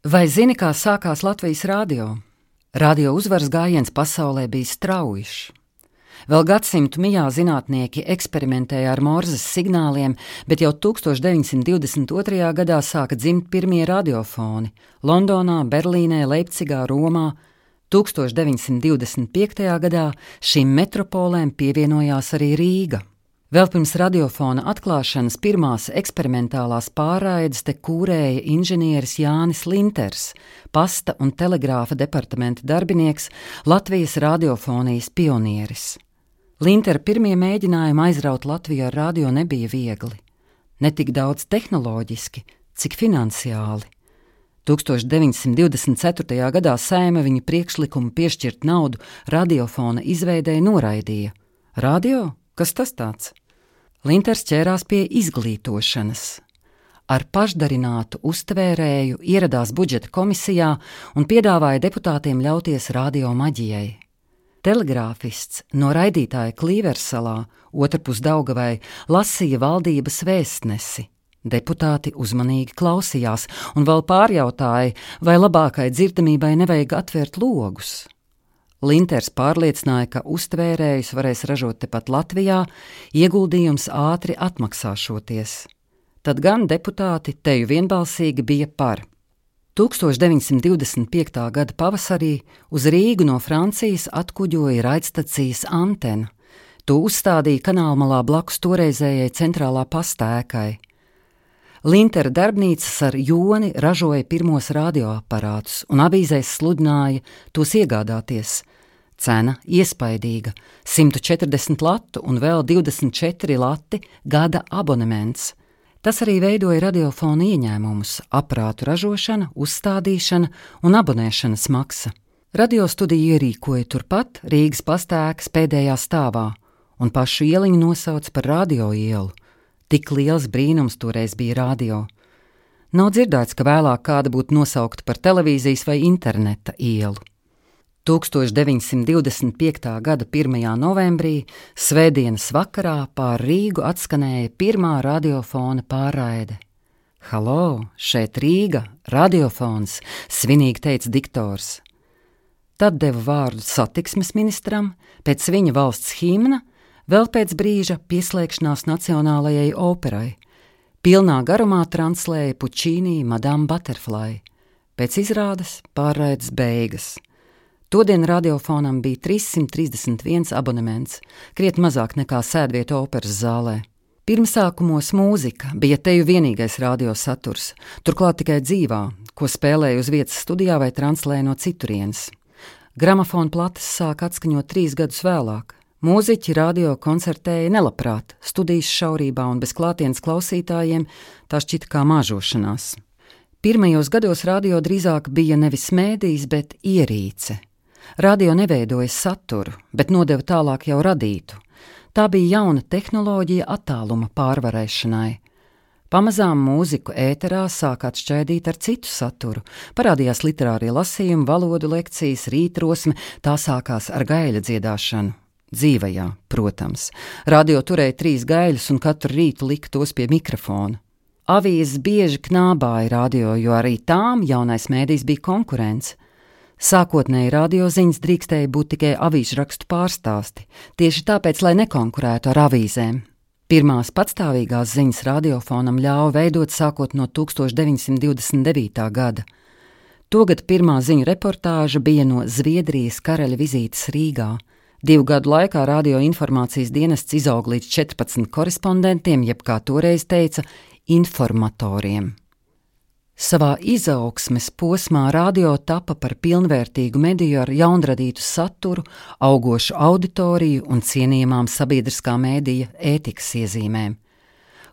Vai zini, kā sākās Latvijas rādio? Radio uzvaras gājiens pasaulē bija strauji. Vēl gadsimtu mijā zinātnieki eksperimentēja ar morzes signāliem, bet jau 1922. gadā sāka dzimt pirmie radiofoni - Londonā, Berlīnē, Leipzigā, Romā. 1925. gadā šīm metropolēm pievienojās arī Rīga. Vēl pirms radiofona atklāšanas pirmās eksperimentālās pārraides te kūrēja inženieris Jānis Linters, pasta un telegrāfa departamenta darbinieks, Latvijas radiofonijas pionieris. Lintera pirmie mēģinājumi aizraut Latviju ar radio nebija viegli. Ne tik daudz tehnoloģiski, cik finansiāli. 1924. gadā sēma viņa priekšlikumu piešķirt naudu radiofona izveidēji noraidīja. Radio? Kas tas tāds? Linters ķērās pie izglītošanas. Ar pašdarinātu uztvērēju ieradās budžeta komisijā un piedāvāja deputātiem ļauties radio maģijai. Telegrāfists no raidītāja Klīversalā, otrpus Daugavai, lasīja valdības vēstnesi. Deputāti uzmanīgi klausījās un vēl pārjautāja, vai labākai dzirdamībai nevajag atvērt logus. Linters pārliecināja, ka uztvērējus varēs ražot tepat Latvijā, ieguldījums ātri atmaksāšoties. Tad gan deputāti teju vienbalsīgi bija par. 1925. gada pavasarī uz Rīgu no Francijas atkuģoja raidstacijas antena. To uzstādīja kanālmalā blakus toreizējai centrālā pastēkai. Lintera darbnīcas ar joni ražoja pirmos radioaparātus un avīzēs sludināja tos iegādāties. Cena iespaidīga - 140 latu un vēl 24 lati gada abonements. Tas arī veidoja radiofona ieņēmumus, aprātu ražošana, uzstādīšana un abonēšanas maksa. Radiostudiju ierīkoja turpat Rīgas pastēkas pēdējā stāvā, un pašu ieliņu nosauca par radio ielu. Tik liels brīnums toreiz bija radio. Nav dzirdēts, ka vēlāk kāda būtu nosaukta par televīzijas vai interneta ielu. 1925. gada 1. novembrī, Svētdienas vakarā pār Rīgu atskanēja pirmā radiofona pārraide. Halo, šeit Rīga, radiofons, svinīgi teica diktors. Tad deva vārdu satiksmes ministram, pēc viņa valsts himna Vēl pēc brīža pieslēgšanās Nacionālajai operai. Pilnā garumā translēja Puķīnī Madame Butterfly. Pēc izrādes pārraides beigas. Todien radiofonam bija 331 abonements, krietni mazāk nekā sēdvieta operas zālē. Pirmsākumos mūzika bija teju vienīgais radiosaturs, turklāt tikai dzīvā, ko spēlēja uz vietas studijā vai translēja no citurienes. Gramofona plates sāk atskaņot trīs gadus vēlāk. Mūziķi radio koncertēja nelabprāt, studijas šaurībā un bez klātienes klausītājiem tā šķita kā māžošanās. Pirmajos gados radio drīzāk bija nevis mēdījis, bet ierīce. Radio neveidoja saturu, bet nodeva tālāk jau radītu. Tā bija jauna tehnoloģija attāluma pārvarēšanai. Pamazām mūziku ēterā sāk atšķaidīt ar citu saturu. Parādījās literārie lasījumi, valodu lekcijas, rītrosme, tā sākās ar gaļa dziedāšanu. Dzīvajā, protams. Radio turēja trīs gaļas un katru rītu lika tos pie mikrofona. Avīzes bieži knābāja radio, jo arī tām jaunais mēdījis bija konkurence. Sākotnēji radioziņas drīkstēja būt tikai avīžu rakstu pārstāsti, tieši tāpēc, lai nekonkurētu ar avīzēm. Pirmās patstāvīgās ziņas radiofonam ļāva veidot sākot no 1929. gada. Togad pirmā ziņu reportāža bija no Zviedrijas karaļa vizītes Rīgā. Divu gadu laikā radioinformācijas dienests izauga līdz 14 korespondentiem, jeb kā toreiz teica, informatoriem. Savā izaugsmes posmā radio tapa par pilnvērtīgu mediju ar jaunradītu saturu, augošu auditoriju un cienījamām sabiedriskā mēdīja ētikas iezīmēm.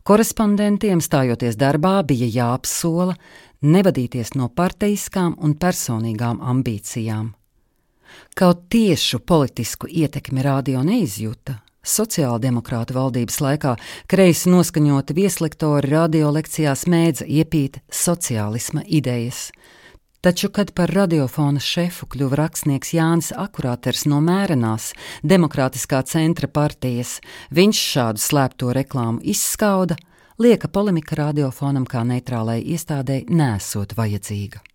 Korespondentiem stājoties darbā bija jāapsola nevadīties no parteiskām un personīgām ambīcijām. Kaut tiešu politisku ietekmi radio neizjuta. Sociāldemokrāta valdības laikā kreisi noskaņoti vieslektori radio lekcijās mēdza iepīt sociālisma idejas. Taču, kad par radiofona šefu kļuva rakstnieks Jānis Akurāters no Mērenās, Demokrātiskā centra partijas, viņš šādu slēpto reklāmu izskauda, lieka polemika radiofonam kā neitrālai iestādēji nesot vajadzīga.